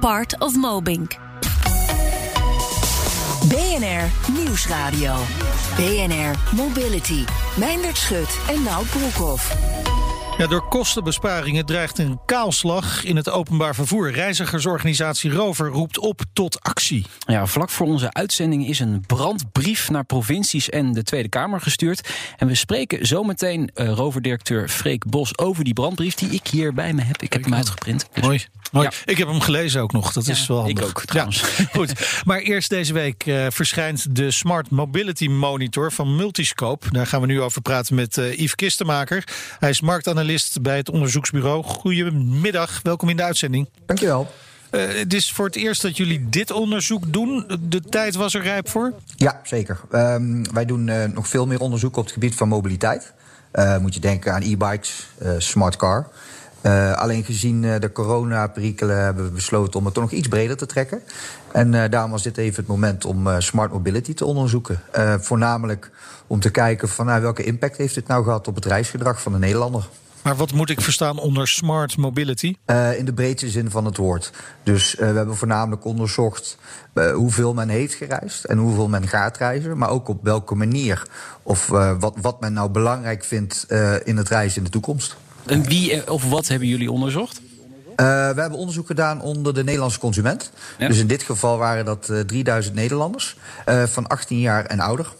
part of Mobink. BNR Nieuwsradio. BNR Mobility. Meindert Schut en Nout Broekhoff. Ja, door kostenbesparingen dreigt een kaalslag in het openbaar vervoer. Reizigersorganisatie Rover roept op tot actie. Ja, vlak voor onze uitzending is een brandbrief naar provincies en de Tweede Kamer gestuurd. En we spreken zometeen uh, Rover-directeur Freek Bos over die brandbrief die ik hier bij me heb. Ik heb hem uitgeprint. Dus... Mooi. Mooi. Ja. Ik heb hem gelezen ook nog. Dat ja, is wel handig. Ik ook, trouwens. Ja, goed. Maar eerst deze week uh, verschijnt de Smart Mobility Monitor van Multiscope. Daar gaan we nu over praten met uh, Yves Kistenmaker. Hij is marktanalist bij het onderzoeksbureau. Goedemiddag, welkom in de uitzending. Dankjewel. Uh, het is voor het eerst dat jullie dit onderzoek doen. De tijd was er rijp voor? Ja, zeker. Um, wij doen uh, nog veel meer onderzoek op het gebied van mobiliteit. Uh, moet je denken aan e-bikes, smart car. Uh, alleen gezien uh, de coronaperikelen hebben we besloten om het toch nog iets breder te trekken. En uh, daarom was dit even het moment om smart mobility te onderzoeken. voornamelijk om te kijken van nou, welke impact heeft dit nou gehad op het reisgedrag van de Nederlander. Maar wat moet ik verstaan onder smart mobility? Uh, in de breedste zin van het woord. Dus uh, we hebben voornamelijk onderzocht uh, hoeveel men heeft gereisd en hoeveel men gaat reizen. Maar ook op welke manier. Of wat, wat men nou belangrijk vindt in het reizen in de toekomst. En wie of wat hebben jullie onderzocht? Uh, we hebben onderzoek gedaan onder de Nederlandse consument. Ja. Dus in dit geval waren dat uh, 3000 Nederlanders uh, van 18 jaar en ouder.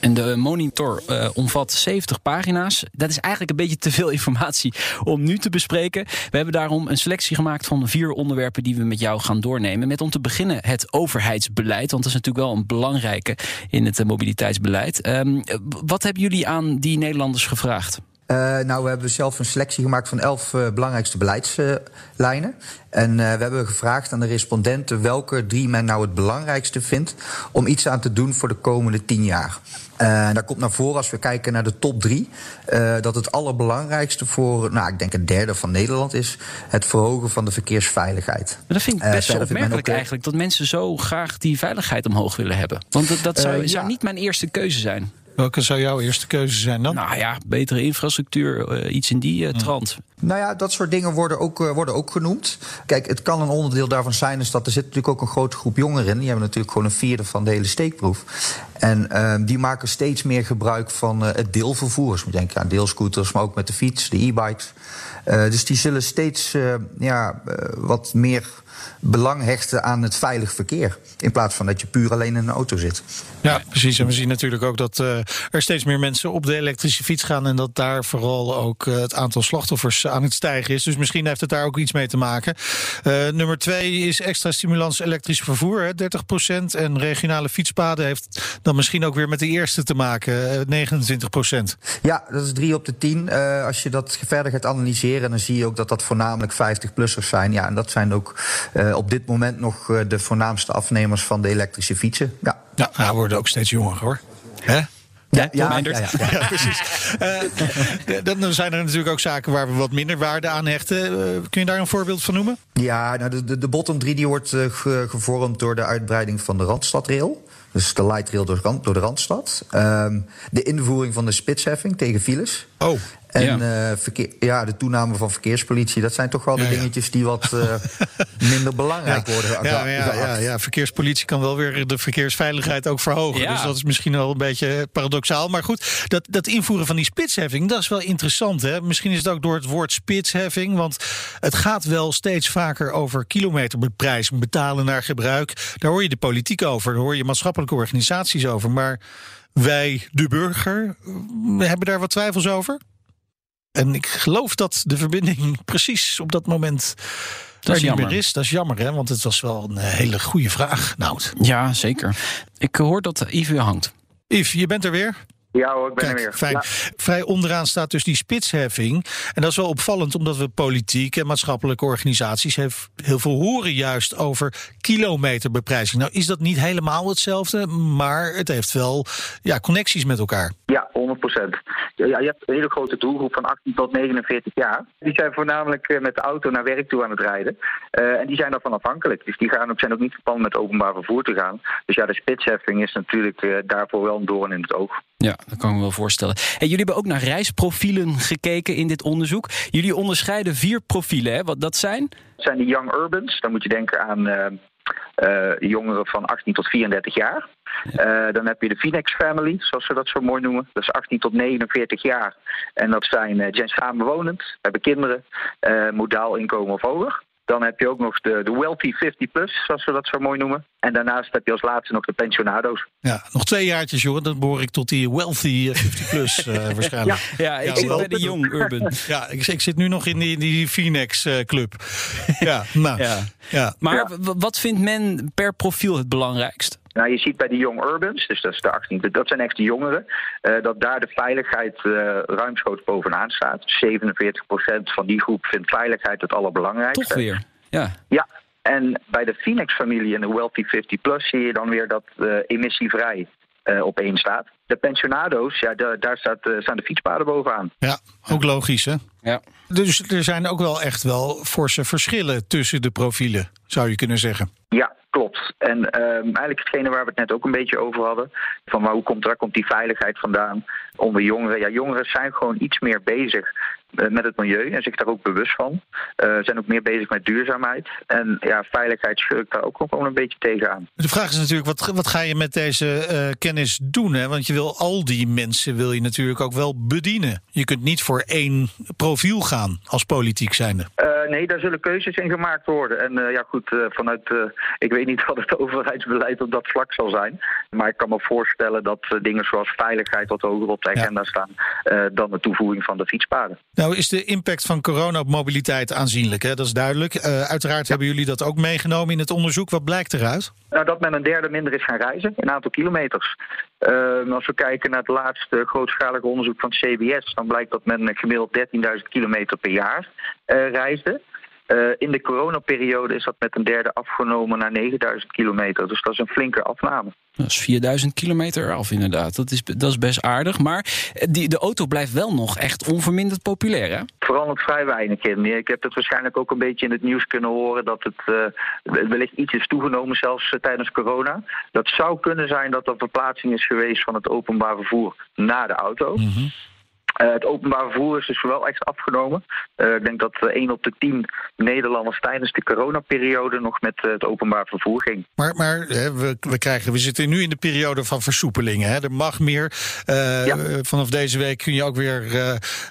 En de monitor omvat 70 pagina's. Dat is eigenlijk een beetje te veel informatie om nu te bespreken. We hebben daarom een selectie gemaakt van vier onderwerpen die we met jou gaan doornemen. Met om te beginnen het overheidsbeleid. Want dat is natuurlijk wel een belangrijke in het mobiliteitsbeleid. Um, wat hebben jullie aan die Nederlanders gevraagd? Uh, nou, we hebben zelf een selectie gemaakt van elf uh, belangrijkste beleidslijnen. En we hebben gevraagd aan de respondenten welke drie men nou het belangrijkste vindt om iets aan te doen voor de komende tien jaar. En daar komt naar voren als we kijken naar de top drie, dat het allerbelangrijkste voor, nou, ik denk een derde van Nederland is het verhogen van de verkeersveiligheid. Maar dat vind ik best wel opmerkelijk ook, eigenlijk, dat mensen zo graag die veiligheid omhoog willen hebben. Want dat, dat zou, zou ja. niet mijn eerste keuze zijn. Welke zou jouw eerste keuze zijn dan? Nou ja, betere infrastructuur, uh, iets in die uh, trant. Nou ja, dat soort dingen worden ook, uh, worden ook genoemd. Kijk, het kan een onderdeel daarvan zijn, is dat er zit natuurlijk ook een grote groep jongeren in. Die hebben natuurlijk gewoon een vierde van de hele steekproef. En uh, die maken steeds meer gebruik van uh, het deelvervoer. Dus moet denken aan deelscooters, maar ook met de fiets, de e-bikes. dus die zullen steeds ja, wat meer belang hechten aan het veilig verkeer. In plaats van dat je puur alleen in een auto zit. Ja, precies. En we zien natuurlijk ook dat uh, er steeds meer mensen op de elektrische fiets gaan. En dat daar vooral ook uh, het aantal slachtoffers aan het stijgen is. Dus misschien heeft het daar ook iets mee te maken. Uh, nummer twee is extra stimulans elektrisch vervoer, hè, 30% En regionale fietspaden heeft dan misschien ook weer met de eerste te maken, 29% Ja, dat is drie op de tien. als je dat verder gaat analyseren, dan zie je ook dat dat voornamelijk 50-plussers zijn. Ja, en dat zijn ook op dit moment nog de voornaamste afnemers van de elektrische fietsen. Ja, ja hij wordt ook steeds jonger hoor. Hè? Ja, ja, ja, ja, ja, precies. Uh, dan zijn er natuurlijk ook zaken waar we wat minder waarde aan hechten. Uh, kun je daar een voorbeeld van noemen? Ja, nou de, de, de bottom 3 die wordt uh, gevormd door de uitbreiding van de Randstadrail. Dus de light rail door, door de Randstad. Um, de invoering van de spitsheffing tegen files. Oh. En ja. Uh, verkeer, ja, de toename van verkeerspolitie, dat zijn toch wel de ja, ja. dingetjes die wat uh, minder belangrijk worden. Ja, ja, ja, ja, verkeerspolitie kan wel weer de verkeersveiligheid ook verhogen. Dus dat is misschien wel een beetje paradoxaal. Maar goed, dat, dat invoeren van die spitsheffing, dat is wel interessant. Hè? Misschien is het ook door het woord spitsheffing, want het gaat wel steeds vaker over kilometerprijs, betalen naar gebruik. Daar hoor je de politiek over, daar hoor je maatschappelijke organisaties over. Maar wij, de burger, hebben daar wat twijfels over? En ik geloof dat de verbinding precies op dat moment dat is niet meer is. Dat is jammer, hè? Want het was wel een hele goede vraag, Nout. Ja, zeker. Ik hoor dat Yves hangt. Yves, je bent er weer. Ja hoor, ik ben er weer. Fijn. Vrij onderaan staat dus die spitsheffing. En dat is wel opvallend, omdat we politiek en maatschappelijke organisaties heel veel horen juist over kilometerbeprijzing. Nou is dat niet helemaal hetzelfde, maar het heeft wel ja, connecties met elkaar. Ja, 100 procent. Ja, je hebt een hele grote doelgroep van 18 tot 49 jaar. Die zijn voornamelijk eh, met de auto naar werk toe aan het rijden. Uh, en die zijn daarvan afhankelijk. Dus die gaan ook, zijn ook niet van met openbaar vervoer te gaan. Dus ja, de spitsheffing is natuurlijk uh, daarvoor wel een doorn in het oog. Ja, dat kan ik me wel voorstellen. Hey, jullie hebben ook naar reisprofielen gekeken in dit onderzoek. Jullie onderscheiden vier profielen, hè? wat dat zijn? Dat zijn de young urbans. Dan moet je denken aan uh, uh, jongeren van 18 tot 34 jaar. Ja. Uh, dan heb je de Phoenix Family, zoals we dat zo mooi noemen. Dat is 18 tot 49 jaar. En dat zijn gens samenwonend, hebben kinderen, modaal inkomen of hoger. Dan heb je ook nog de, de Wealthy 50 Plus, zoals we dat zo mooi noemen. En daarnaast heb je als laatste nog de pensionado's. Ja, nog twee jaartjes, joh. Dan behoor ik tot die Wealthy 50 Plus uh, waarschijnlijk. Ja, ja ik ja, zit bij de Young Urban. ja, ik, ik, zit nu nog in die, die Phoenix uh, Club. ja, nou, ja. ja. Maar wat vindt men per profiel het belangrijkst? Nou, je ziet bij de Young Urbans, dus dat, is de 18, dat zijn echt de jongeren, uh, dat daar de veiligheid uh, ruimschoots bovenaan staat. 47% van die groep vindt veiligheid het allerbelangrijkste. Toch weer, ja. Ja, en bij de Phoenix-familie en de Wealthy 50 Plus zie je dan weer dat uh, emissievrij uh, op één staat. De pensionado's, ja, de, daar staat, uh, staan de fietspaden bovenaan. Ja, ook logisch, hè? Ja. Dus er zijn ook wel echt wel forse verschillen tussen de profielen, zou je kunnen zeggen. Ja, klopt. En um, eigenlijk hetgene waar we het net ook een beetje over hadden. Van maar hoe komt, daar komt die veiligheid vandaan onder jongeren? Ja, jongeren zijn gewoon iets meer bezig uh, met het milieu en zich daar ook bewust van. Uh, zijn ook meer bezig met duurzaamheid. En ja, veiligheid schurkt daar ook gewoon een beetje tegenaan. De vraag is natuurlijk, wat, wat ga je met deze uh, kennis doen? Hè? Want je wil al die mensen wil je natuurlijk ook wel bedienen. Je kunt niet voor één profiel gaan als politiek zijnde. Nee, daar zullen keuzes in gemaakt worden. En ja goed, vanuit, ik weet niet wat het overheidsbeleid op dat vlak zal zijn. Maar ik kan me voorstellen dat dingen zoals veiligheid wat hoger op de agenda ja. staan dan de toevoeging van de fietspaden. Nou is de impact van corona op mobiliteit aanzienlijk, hè? dat is duidelijk. Uiteraard ja. hebben jullie dat ook meegenomen in het onderzoek. Wat blijkt eruit? Nou, dat men een derde minder is gaan reizen in aantal kilometers. Uh, als we kijken naar het laatste grootschalige onderzoek van het CBS... dan blijkt dat men gemiddeld 13.000 kilometer per jaar uh, reisde. Uh, in de coronaperiode is dat met een derde afgenomen naar 9000 kilometer. Dus dat is een flinke afname. Dat is 4000 kilometer af inderdaad. Dat is, dat is best aardig. Maar die, de auto blijft wel nog echt onverminderd populair hè? Verandert vrij weinig in. Ik heb het waarschijnlijk ook een beetje in het nieuws kunnen horen... dat het uh, wellicht iets is toegenomen zelfs uh, tijdens corona. Dat zou kunnen zijn dat er verplaatsing is geweest van het openbaar vervoer naar de auto. Mm -hmm. Uh, het openbaar vervoer is dus wel echt afgenomen. Uh, ik denk dat uh, 1 op de 10 Nederlanders tijdens de coronaperiode nog met het openbaar vervoer ging. Maar, maar hè, we, we, krijgen, we zitten nu in de periode van versoepelingen. Hè? Er mag meer. Ja. Vanaf deze week kun je ook weer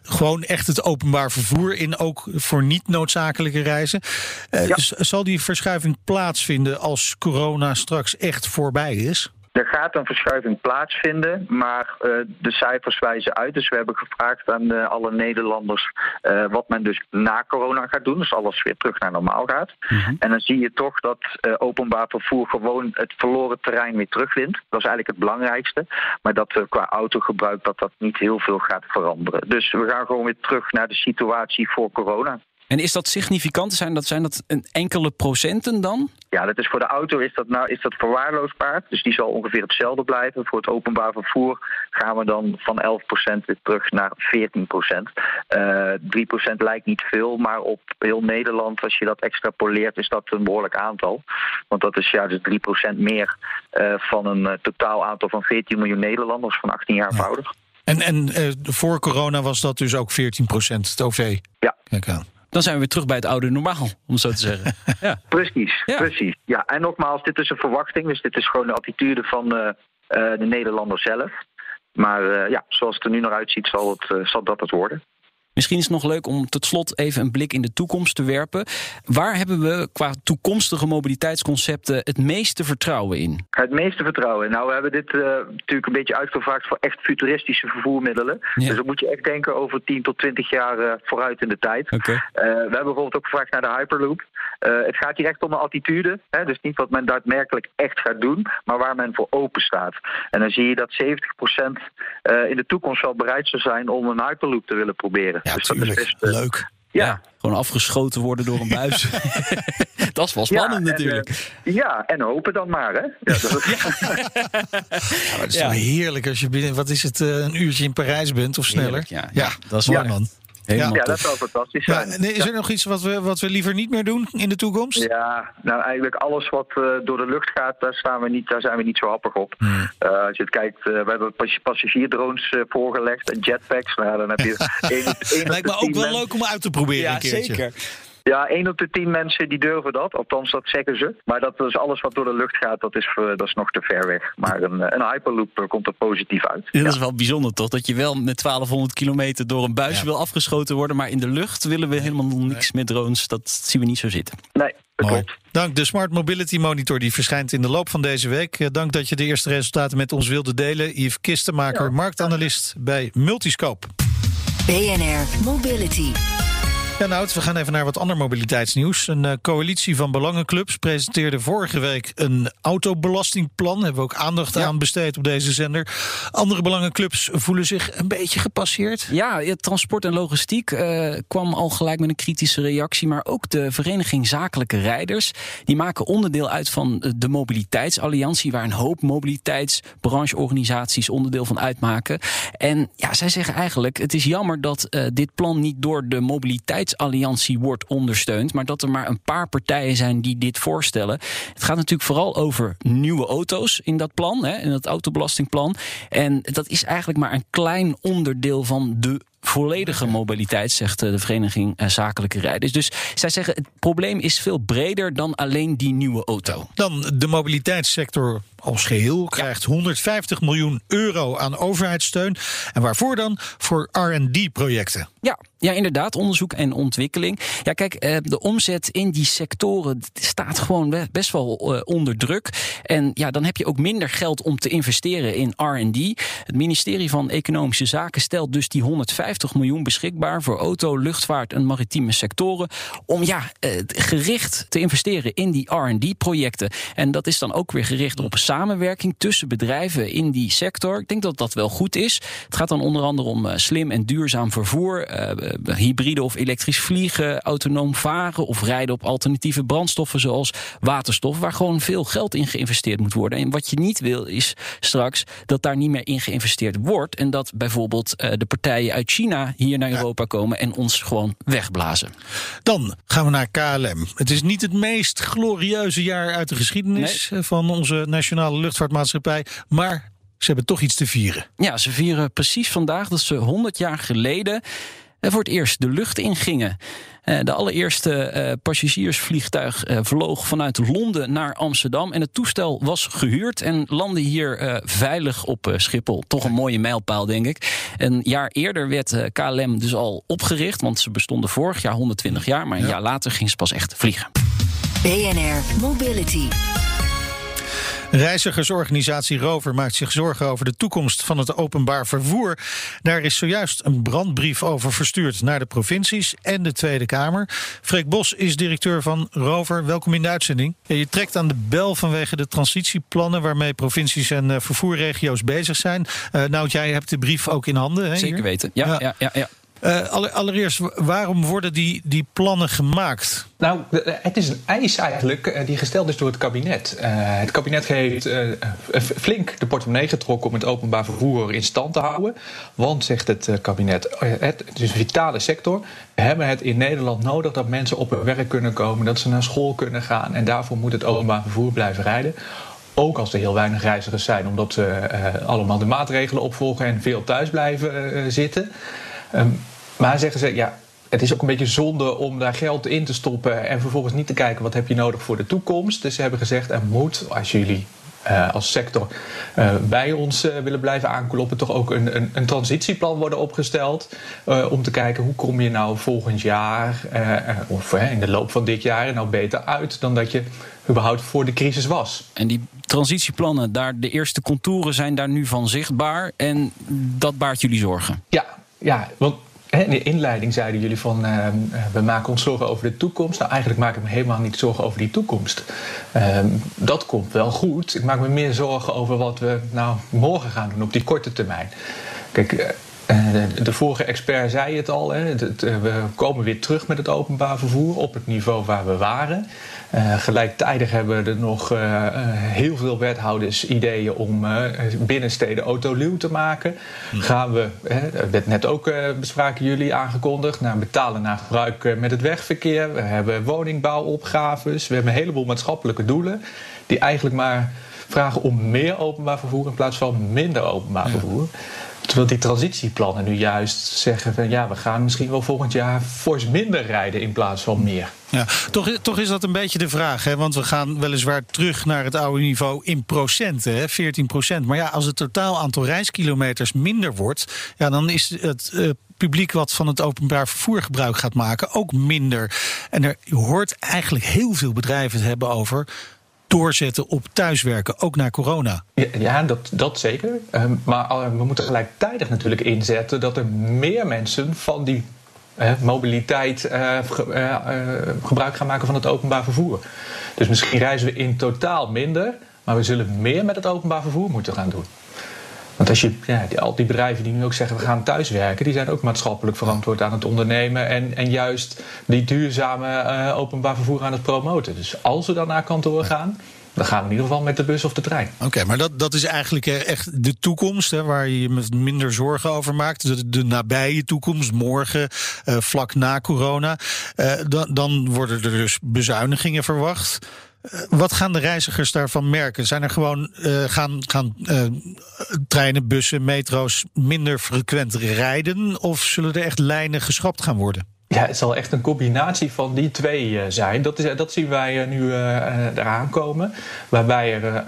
gewoon echt het openbaar vervoer in, ook voor niet noodzakelijke reizen. Ja. Zal die verschuiving plaatsvinden als corona straks echt voorbij is? Er gaat een verschuiving plaatsvinden, maar uh, de cijfers wijzen uit. Dus we hebben gevraagd aan uh, alle Nederlanders uh, wat men dus na corona gaat doen. Dus alles weer terug naar normaal gaat. Mm -hmm. En dan zie je toch dat openbaar vervoer gewoon het verloren terrein weer terugwint. Dat is eigenlijk het belangrijkste. Maar dat qua autogebruik dat dat niet heel veel gaat veranderen. Dus we gaan gewoon weer terug naar de situatie voor corona. En is dat significant? Zijn dat, zijn dat een enkele procenten dan? Ja, dat is voor de auto is dat, nou, is dat verwaarloosbaar. Dus die zal ongeveer hetzelfde blijven. Voor het openbaar vervoer gaan we dan van 11% weer terug naar 14%. Uh, 3% lijkt niet veel, maar op heel Nederland, als je dat extrapoleert, is dat een behoorlijk aantal. Want dat is ja, dus 3% meer uh, van een uh, totaal aantal van 14 miljoen Nederlanders van 18 jaar ja. ouder. En, en uh, voor corona was dat dus ook 14% het OV? Ja. Kijk aan dan zijn we weer terug bij het oude normaal, om zo te zeggen. Ja. precies, ja. precies. Ja, en nogmaals, dit is een verwachting, dus dit is gewoon de attitude van uh, uh, de Nederlander zelf. Maar uh, ja, zoals het er nu nog uitziet, zal, het, zal dat het worden. Misschien is het nog leuk om tot slot even een blik in de toekomst te werpen. Waar hebben we qua toekomstige mobiliteitsconcepten het meeste vertrouwen in? Het meeste vertrouwen. Nou, we hebben dit uh, natuurlijk een beetje uitgevraagd voor echt futuristische vervoermiddelen. Ja. Dus dan moet je echt denken over 10 tot 20 jaar uh, vooruit in de tijd. Okay. Uh, we hebben bijvoorbeeld ook gevraagd naar de Hyperloop. het gaat hier echt om een attitude. Hè? Dus niet wat men daadwerkelijk echt gaat doen, maar waar men voor open staat. En dan zie je dat 70% in de toekomst wel bereid zou zijn om een Hyperloop te willen proberen. Ja, dus is best, leuk. Ja. ja. gewoon afgeschoten worden door een buis. dat is wel spannend ja, natuurlijk. En, uh, ja, en hopen dan maar, hè? Ja, dat is... ja, het is heerlijk als je binnen, wat is het, uh, een uurtje in Parijs bent of sneller. Heerlijk, ja, dat is waar, man. Helemaal ja, dat zou fantastisch zijn. Ja, nee, is er nog iets wat we, wat we liever niet meer doen in de toekomst? Ja, nou eigenlijk alles wat uh, door de lucht gaat, daar, staan we niet, daar zijn we niet zo happig op. Hmm. Uh, als je het kijkt, uh, we hebben passigierdrones voorgelegd en jetpacks. Nou, dan heb je één, één Lijkt me ook wel leuk om uit te proberen ja, een keertje. zeker. Ja, 1 op de 10 mensen die durven dat. Althans, dat zeggen ze. Maar dat is alles wat door de lucht gaat, dat is, dat is nog te ver weg. Maar een, een Hyperloop komt er positief uit. Dat ja. is wel bijzonder toch? Dat je wel met 1200 kilometer door een buis Ja. wil afgeschoten worden. Maar in de lucht willen we helemaal niks met drones. Dat zien we niet zo zitten. Nee, dat Mooi. klopt. Dank. De Smart Mobility Monitor die verschijnt in de loop van deze week. Eh, Dank dat je de eerste resultaten met ons wilde delen. Yves Kistenmaker, Ja. marktanalist bij Multiscope. BNR Mobility. Ja, nou, we gaan even naar wat ander mobiliteitsnieuws. Een eh, coalitie van belangenclubs presenteerde vorige week een autobelastingplan. Hebben we ook aandacht aan besteed op deze zender. Andere belangenclubs voelen zich een beetje gepasseerd. Ja, ja, transport en logistiek eh, kwam al gelijk met een kritische reactie. Maar ook de Vereniging Zakelijke Rijders. Die maken onderdeel uit van de Mobiliteitsalliantie. Waar een hoop mobiliteitsbrancheorganisaties onderdeel van uitmaken. En ja, zij zeggen eigenlijk: het is jammer dat eh, dit plan niet door de Mobiliteitsalliantie wordt ondersteund. Maar dat er maar een paar partijen zijn die dit voorstellen. Het gaat natuurlijk vooral over nieuwe auto's in dat plan, hè, in dat autobelastingplan. En dat is eigenlijk maar een klein onderdeel van de volledige mobiliteit, zegt eh, de Vereniging eh, Zakelijke Rijders. Dus zij zeggen het probleem is veel breder dan alleen die nieuwe auto. Dan de mobiliteitssector als geheel krijgt 150 miljoen euro aan overheidssteun. En waarvoor dan? Voor R&D-projecten. Ja, ja, inderdaad, onderzoek en ontwikkeling. Ja, kijk, eh, de omzet in die sectoren staat gewoon be- best wel onder druk. En ja, dan heb je ook minder geld om te investeren in R&D. Het ministerie van Economische Zaken stelt dus die 150 miljoen beschikbaar voor auto, luchtvaart en maritieme sectoren. Om ja, eh, gericht te investeren in die R&D-projecten. En dat is dan ook weer gericht op samenwerking tussen bedrijven in die sector. Ik denk dat dat wel goed is. Het gaat dan onder andere om eh, slim en duurzaam vervoer, eh, hybride of elektrisch vliegen, autonoom varen of rijden op alternatieve brandstoffen zoals waterstof, waar gewoon veel geld in geïnvesteerd moet worden. En wat je niet wil is straks dat daar niet meer in geïnvesteerd wordt en dat bijvoorbeeld de partijen uit China hier naar Europa komen en ons gewoon wegblazen. Dan gaan we naar KLM. Het is niet het meest glorieuze jaar uit de geschiedenis eh, van onze nationale luchtvaartmaatschappij. Maar ze hebben toch iets te vieren. Ja, ze vieren precies vandaag dat ze 100 jaar geleden eh, voor het eerst de lucht ingingen. Eh, De allereerste eh, passagiersvliegtuig eh, vloog vanuit Londen naar Amsterdam. En het toestel was gehuurd en landde hier eh, veilig op Schiphol. Toch een mooie mijlpaal, denk ik. Een jaar eerder werd KLM dus al opgericht, want ze bestonden vorig jaar 120 jaar. Maar een jaar later ging ze pas echt vliegen. BNR Mobility. Reizigersorganisatie Rover maakt zich zorgen over de toekomst van het openbaar vervoer. Daar is zojuist een brandbrief over verstuurd naar de provincies en de Tweede Kamer. Freek Bos is directeur van Rover. Welkom in de uitzending. Je trekt aan de bel vanwege de transitieplannen waarmee provincies en eh, vervoerregio's bezig zijn. Eh nou, jij hebt de brief ook in handen. Hè, Zeker hier? weten. Ja, Ja. ja. Ja, allereerst, waarom worden die, die plannen gemaakt? Nou, het is een eis eigenlijk eh, die gesteld is door het kabinet. Eh, het kabinet heeft eh, flink de portemonnee getrokken om het openbaar vervoer in stand te houden. Want, zegt het eh, kabinet, eh, het, is een vitale sector. We hebben het in Nederland nodig dat mensen op hun werk kunnen komen, dat ze naar school kunnen gaan. En daarvoor moet het openbaar vervoer blijven rijden. Ook als er heel weinig reizigers zijn, omdat ze eh, allemaal de maatregelen opvolgen en veel thuis blijven eh, zitten. Ehm, maar zeggen ze, ja, het is ook een beetje zonde om daar geld in te stoppen en vervolgens niet te kijken wat heb je nodig voor de toekomst. Dus ze hebben gezegd, er moet, als jullie als sector bij ons willen blijven aankloppen, toch ook een, een, een transitieplan worden opgesteld. om te kijken hoe kom je nou volgend jaar of in de loop van dit jaar nou beter uit dan dat je überhaupt voor de crisis was. En die transitieplannen, daar, de eerste contouren zijn daar nu van zichtbaar. En dat baart jullie zorgen? Ja, ja want in de inleiding zeiden jullie van uh, we maken ons zorgen over de toekomst. Nou, eigenlijk maak ik me helemaal niet zorgen over die toekomst. Uh, dat komt wel goed. Ik maak me meer zorgen over wat we nou morgen gaan doen op die korte termijn. Kijk, uh, de vorige expert zei het al. Hè, we komen weer terug met het openbaar vervoer op het niveau waar we waren. Uh, gelijktijdig hebben er nog heel veel wethouders ideeën om binnensteden autoluw te maken. Hmm. Gaan we, dat werd net ook bespraken jullie aangekondigd, naar betalen naar gebruik met het wegverkeer. We hebben woningbouwopgaves. We hebben een heleboel maatschappelijke doelen die eigenlijk maar vragen om meer openbaar vervoer in plaats van minder openbaar vervoer. Terwijl die transitieplannen nu juist zeggen van ja, we gaan misschien wel volgend jaar fors minder rijden in plaats van meer. Ja, toch, toch is dat een beetje de vraag. Hè? Want we gaan weliswaar terug naar het oude niveau in procenten, hè? 14 procent. Maar ja, als het totaal aantal reiskilometers minder wordt, ja, dan is het uh, publiek wat van het openbaar vervoer gebruik gaat maken ook minder. En er hoort eigenlijk heel veel bedrijven het hebben over doorzetten op thuiswerken, ook na corona. Ja, dat, dat zeker. Ehm, maar we moeten gelijktijdig natuurlijk inzetten dat er meer mensen van die mobiliteit uh, gebruik gaan maken van het openbaar vervoer. Dus misschien reizen we in totaal minder, maar we zullen meer met het openbaar vervoer moeten gaan doen. Want als je, ja, die, al die bedrijven die nu ook zeggen we gaan thuiswerken, die zijn ook maatschappelijk verantwoord aan het ondernemen en, en juist die duurzame uh, openbaar vervoer aan het promoten. Dus als we dan naar kantoor gaan, dan gaan we in ieder geval met de bus of de trein. Oké, maar dat, dat is eigenlijk echt de toekomst, hè, waar je je minder zorgen over maakt. De, de nabije toekomst, morgen, uh, vlak na corona. Dan, dan worden er dus bezuinigingen verwacht. Eh, wat gaan de reizigers daarvan merken? Zijn er gewoon uh, gaan, gaan uh, treinen, bussen, metro's minder frequent rijden? Of zullen er echt lijnen geschrapt gaan worden? Ja, het zal echt een combinatie van die twee zijn. Dat, is, dat zien wij nu eraan komen. Waarbij er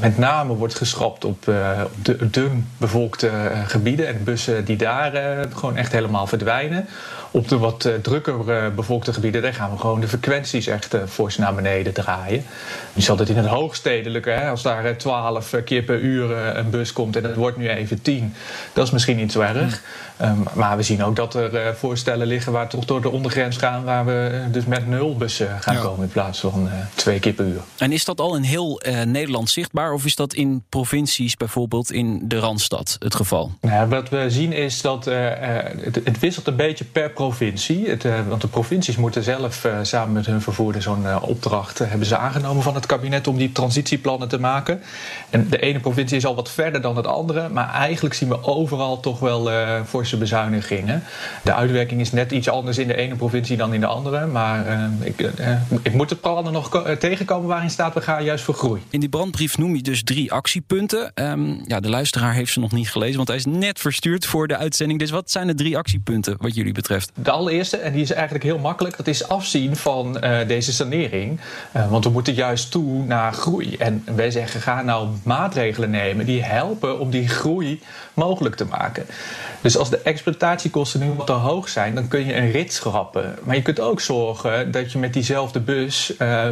met name wordt geschrapt op, op de dun bevolkte gebieden en bussen die daar gewoon echt helemaal verdwijnen. Op de wat uh, drukker uh, bevolkte gebieden, daar gaan we gewoon de frequenties echt uh, fors naar beneden draaien. Je zal dat in het hoogstedelijke, hè, als daar 12 keer per uur een bus komt en het wordt nu even 10, dat is misschien niet zo erg. Um, maar we zien ook dat er voorstellen liggen waar toch door de ondergrens gaan, waar we dus met nul bussen gaan komen in plaats van twee keer per uur. En is dat al in heel Nederland zichtbaar of is dat in provincies, bijvoorbeeld in de Randstad, het geval? Nou, wat we zien is dat het, het wisselt een beetje per provincie. Het, uh, want de provincies moeten zelf uh, samen met hun vervoerder zo'n uh, opdracht hebben ze aangenomen van het kabinet om die transitieplannen te maken. En de ene provincie is al wat verder dan het andere, maar eigenlijk zien we overal toch wel forse bezuinigingen. De uitwerking is net iets anders in de ene provincie dan in de andere, maar ik, ik, moet het plannen nog tegenkomen waarin staat we gaan juist voor groei. In die brandbrief noem je dus drie actiepunten. Um, ja, de luisteraar heeft ze nog niet gelezen, want hij is net verstuurd voor de uitzending. Dus wat zijn de drie actiepunten wat jullie betreft? De allereerste, en die is eigenlijk heel makkelijk, dat is afzien van uh, deze sanering. Uh, want we moeten juist toe naar groei. En wij zeggen, ga nou maatregelen nemen die helpen om die groei mogelijk te maken. Dus als de exploitatiekosten nu wat te hoog zijn, dan kun je een rit schrappen. Maar je kunt ook zorgen dat je met diezelfde bus uh,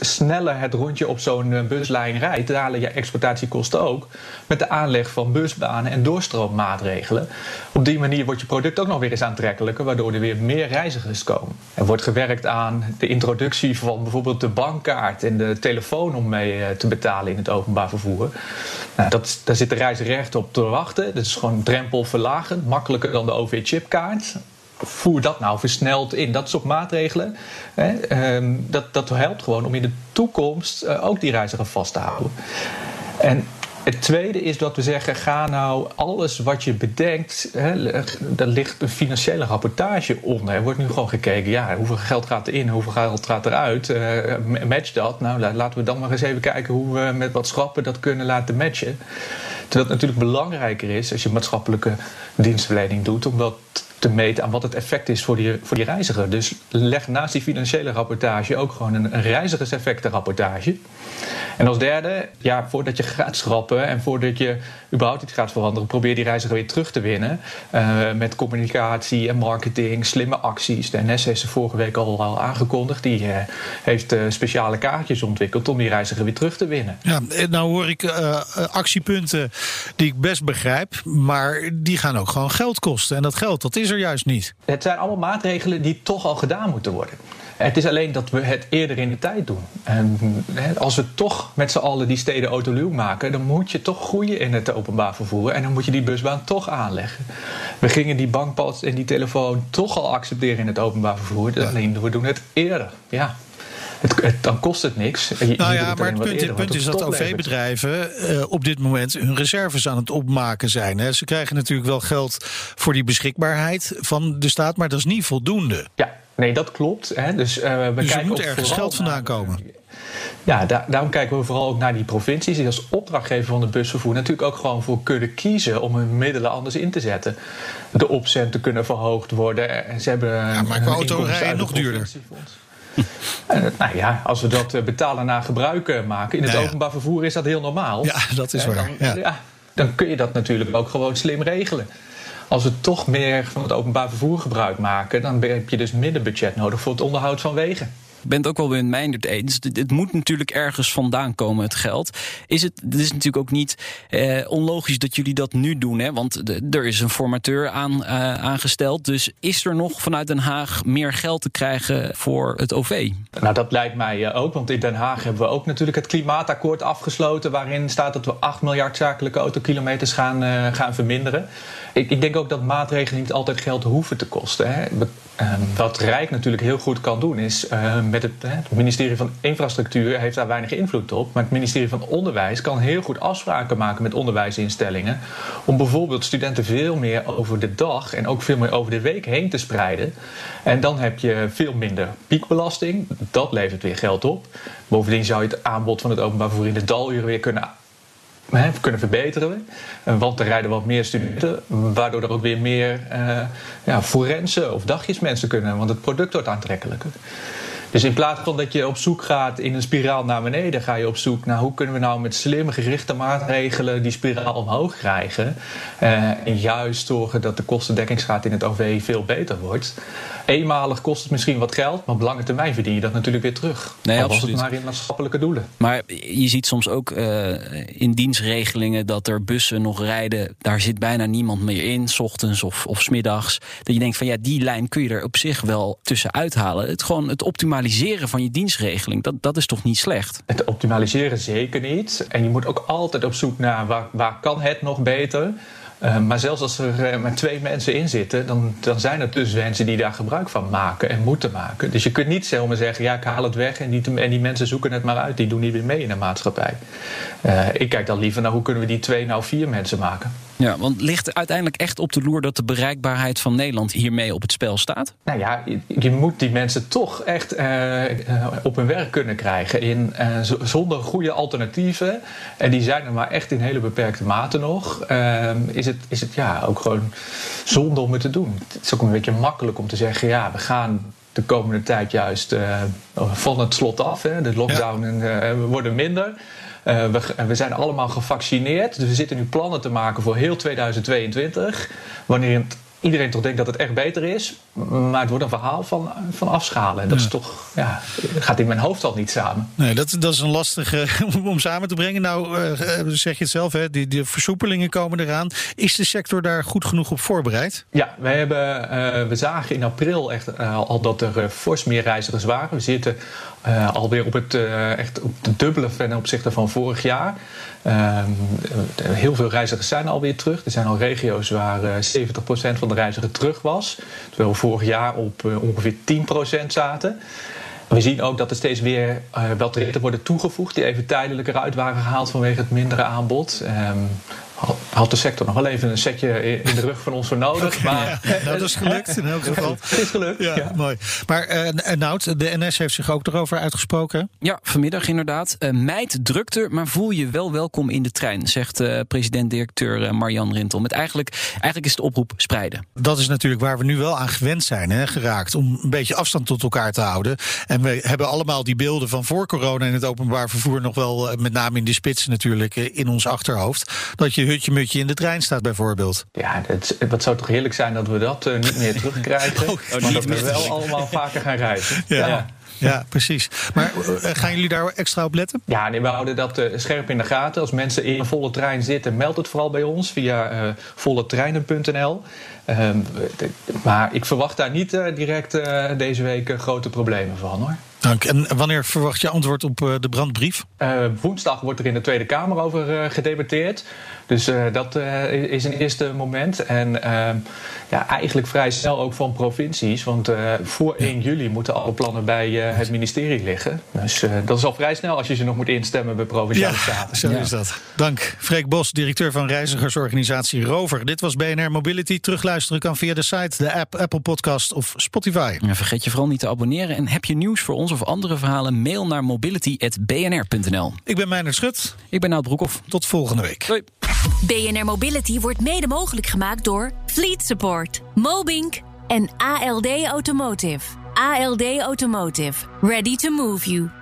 sneller het rondje op zo'n buslijn rijdt. Dalen je exploitatiekosten ook. Met de aanleg van busbanen en doorstroommaatregelen. Op die manier wordt je product ook nog weer eens aantrekkelijker waardoor er weer meer reizigers komen. Er wordt gewerkt aan de introductie van bijvoorbeeld de bankkaart en de telefoon om mee eh, te betalen in het openbaar vervoer. Nou, dat, daar zit de reiziger echt op te wachten. Dat is gewoon drempel verlagen, makkelijker dan de OV-chipkaart voer dat nou versneld in. Dat soort maatregelen. Ehm, dat, dat helpt gewoon om in de toekomst uh, ook die reiziger vast te houden. En het tweede is dat we zeggen: ga nou alles wat je bedenkt, hè, daar ligt een financiële rapportage onder. Er wordt nu gewoon gekeken: ja, hoeveel geld gaat erin, hoeveel geld gaat eruit? Uh, match dat. Nou, laten we dan maar eens even kijken hoe we met wat schrappen dat kunnen laten matchen. Terwijl het natuurlijk belangrijker is als je maatschappelijke dienstverlening doet, omdat te meten aan wat het effect is voor die, voor die reiziger. Dus leg naast die financiële rapportage ook gewoon een, reizigerseffectenrapportage. En als derde, ja, voordat je gaat schrappen en voordat je überhaupt iets gaat veranderen, probeer die reiziger weer terug te winnen. Uh, met communicatie en marketing, slimme acties. De NS heeft ze vorige week al, al aangekondigd. Die uh, heeft uh, speciale kaartjes ontwikkeld om die reiziger weer terug te winnen. Ja, nou hoor ik actiepunten die ik best begrijp, maar die gaan ook gewoon geld kosten. En dat geld, dat is er juist niet. Het zijn allemaal maatregelen die toch al gedaan moeten worden. Het is alleen dat we het eerder in de tijd doen. En als we toch met z'n allen die steden autoluw maken, dan moet je toch groeien in het openbaar vervoer. En dan moet je die busbaan toch aanleggen. We gingen die bankpas en die telefoon toch al accepteren in het openbaar vervoer. Alleen we doen het eerder. Ja. Het, dan kost het niks. nou ja, maar het punt, eerder, punt is dat OV-bedrijven uh, op dit moment hun reserves aan het opmaken zijn. Hè. Ze krijgen natuurlijk wel geld voor die beschikbaarheid van de staat, maar dat is niet voldoende. Ja, Nee, dat klopt. Hè. Dus, uh, we dus kijken er moet ergens geld vandaan komen. Ja, daar, daarom kijken we vooral ook naar die provincies die als opdrachtgever van het busvervoer natuurlijk ook gewoon voor kunnen kiezen om hun middelen anders in te zetten. De opcenten kunnen verhoogd worden. En ze hebben ja, maar qua autorijden nog duurder. nou ja, als we dat eh, betalen naar gebruik maken in het nou openbaar vervoer is dat heel normaal. Ja, dat is waar. Dan, ja. dan kun je dat natuurlijk ook gewoon slim regelen. Als we toch meer van het openbaar vervoer gebruik maken, dan heb je dus minder budget nodig voor het onderhoud van wegen ben het ook wel met het eens. Het moet natuurlijk ergens vandaan komen, het geld. Is het, het is natuurlijk ook niet eh, onlogisch dat jullie dat nu doen. Hè? Want er is een formateur aan, uh, aangesteld. Dus is er nog vanuit Den Haag meer geld te krijgen voor het OV? Nou, dat lijkt mij uh, ook. Want in Den Haag hebben we ook natuurlijk het klimaatakkoord afgesloten. Waarin staat dat we 8 miljard zakelijke autokilometers gaan, uh, gaan verminderen. Ik, ik, denk ook dat maatregelen niet altijd geld hoeven te kosten. Hè. Ehm, wat Rijk natuurlijk heel goed kan doen, is uh, met het, het, ministerie van Infrastructuur heeft daar weinig invloed op. Maar het ministerie van Onderwijs kan heel goed afspraken maken met onderwijsinstellingen. Om bijvoorbeeld studenten veel meer over de dag en ook veel meer over de week heen te spreiden. En dan heb je veel minder piekbelasting. Dat levert weer geld op. Bovendien zou je het aanbod van het openbaar vervoer in de daluren weer kunnen hè, kunnen verbeteren. Want er rijden wat meer studenten, waardoor er ook weer meer uh, ja, forensen of dagjesmensen kunnen. Want het product wordt aantrekkelijker. Dus in plaats van dat je op zoek gaat in een spiraal naar beneden, ga je op zoek naar hoe kunnen we nou met slimme gerichte maatregelen die spiraal omhoog krijgen. Uh, en juist zorgen dat de kostendekkingsgraad in het OV veel beter wordt. Eenmalig kost het misschien wat geld, maar op lange termijn verdien je dat natuurlijk weer terug. Nee, Al het maar in maatschappelijke doelen. Maar je ziet soms ook uh, in dienstregelingen dat er bussen nog rijden. Daar zit bijna niemand meer in, s ochtends of, of s middags. Dat je denkt van ja, die lijn kun je er op zich wel tussen uithalen. Het gewoon het optimaliseren van je dienstregeling, dat, dat is toch niet slecht? Het optimaliseren zeker niet. En je moet ook altijd op zoek naar waar, waar kan het nog beter. Uh, maar zelfs als er uh, maar twee mensen in zitten, dan, dan zijn er dus mensen die daar gebruik van maken en moeten maken. Dus je kunt niet zomaar zeggen: ja, ik haal het weg en die, en die mensen zoeken het maar uit. Die doen niet weer mee in de maatschappij. Uh, ik kijk dan liever naar hoe kunnen we die twee nou vier mensen maken. Ja, want ligt uiteindelijk echt op de loer dat de bereikbaarheid van Nederland hiermee op het spel staat? Nou ja, je, moet die mensen toch echt uh, op hun werk kunnen krijgen. In, uh, zonder goede alternatieven. En die zijn er maar echt in hele beperkte mate nog. Ehm, is, het, is het ja ook gewoon zonde om het te doen. Het is ook een beetje makkelijk om te zeggen: ja, we gaan de komende tijd juist van het slot af. Hè, de lockdown en we worden minder. Uh, we, we, zijn allemaal gevaccineerd. Dus we zitten nu plannen te maken voor heel 2022. Wanneer het iedereen toch denkt dat het echt beter is. Maar het wordt een verhaal van, van afschalen. En dat is toch, ja, gaat in mijn hoofd al niet samen. Nee, dat, dat is een lastige om samen te brengen. Nou, uh, zeg je het zelf, hè, die, die versoepelingen komen eraan. Is de sector daar goed genoeg op voorbereid? Ja, we, hebben, uh, we zagen in april echt uh, al dat er fors meer reizigers waren. We zitten alweer op het echt op de dubbele ten opzichte van vorig jaar. Ehm, heel veel reizigers zijn alweer terug. Er zijn al regio's waar 70% van de reizigers terug was. Terwijl we vorig jaar op ongeveer 10% zaten. We zien ook dat er steeds weer uh, wel trajecten worden toegevoegd die even tijdelijk eruit waren gehaald vanwege het mindere aanbod. Um, had de sector nog wel even een setje in de rug van ons voor nodig. maar, nou, dat is gelukt in elk geval. Het is gelukt. Ja, mooi. Maar uh, Nout, de NS heeft zich ook erover uitgesproken. Ja, vanmiddag inderdaad. Uh, meid drukte, maar voel je wel welkom in de trein, zegt uh, president-directeur Marjan Rintel. Met eigenlijk, eigenlijk is het oproep spreiden. Dat is natuurlijk waar we nu wel aan gewend zijn hè, geraakt. Om een beetje afstand tot elkaar te houden. En we hebben allemaal die beelden van voor corona in het openbaar vervoer nog wel, met name in de spitsen natuurlijk, in ons achterhoofd. Dat je hutje-mutje in de trein staat bijvoorbeeld. Ja, het, het zou toch heerlijk zijn dat we dat uh, niet meer terugkrijgen. oh, maar dat we wel allemaal vaker gaan reizen. ja. ja. Ja, precies. Maar uh, gaan jullie daar extra op letten? Ja, nee, we houden dat uh, scherp in de gaten. Als mensen in een volle trein zitten, meld het vooral bij ons via uh, volletreinen.nl. Ehm, maar ik verwacht daar niet direct deze week grote problemen van hoor. Dank. En wanneer verwacht je antwoord op de brandbrief? woensdag wordt er in de Tweede Kamer over gedebatteerd. Dus uh, dat uh, is een eerste moment. En uh, ja, eigenlijk vrij snel ook van provincies. Want voor 1 juli moeten alle plannen bij het ministerie liggen. Dus dat is al vrij snel als je ze nog moet instemmen bij provinciale staten. Zo is dat. Dank. Freek Bos, directeur van reizigersorganisatie Rover. Dit was BNR Mobility. Terugluisteren kan via de site, de app, Apple Podcast of Spotify. Ja, vergeet je vooral niet te abonneren. En heb je nieuws voor ons of andere verhalen? Mail naar mobility.bnr.nl. Ik ben Meijner Schut. Ik ben Nout Broekhoff. Tot volgende week. Doei. BNR Mobility wordt mede mogelijk gemaakt door Fleet Support, Mobink en ALD Automotive. ALD Automotive. Ready to move you.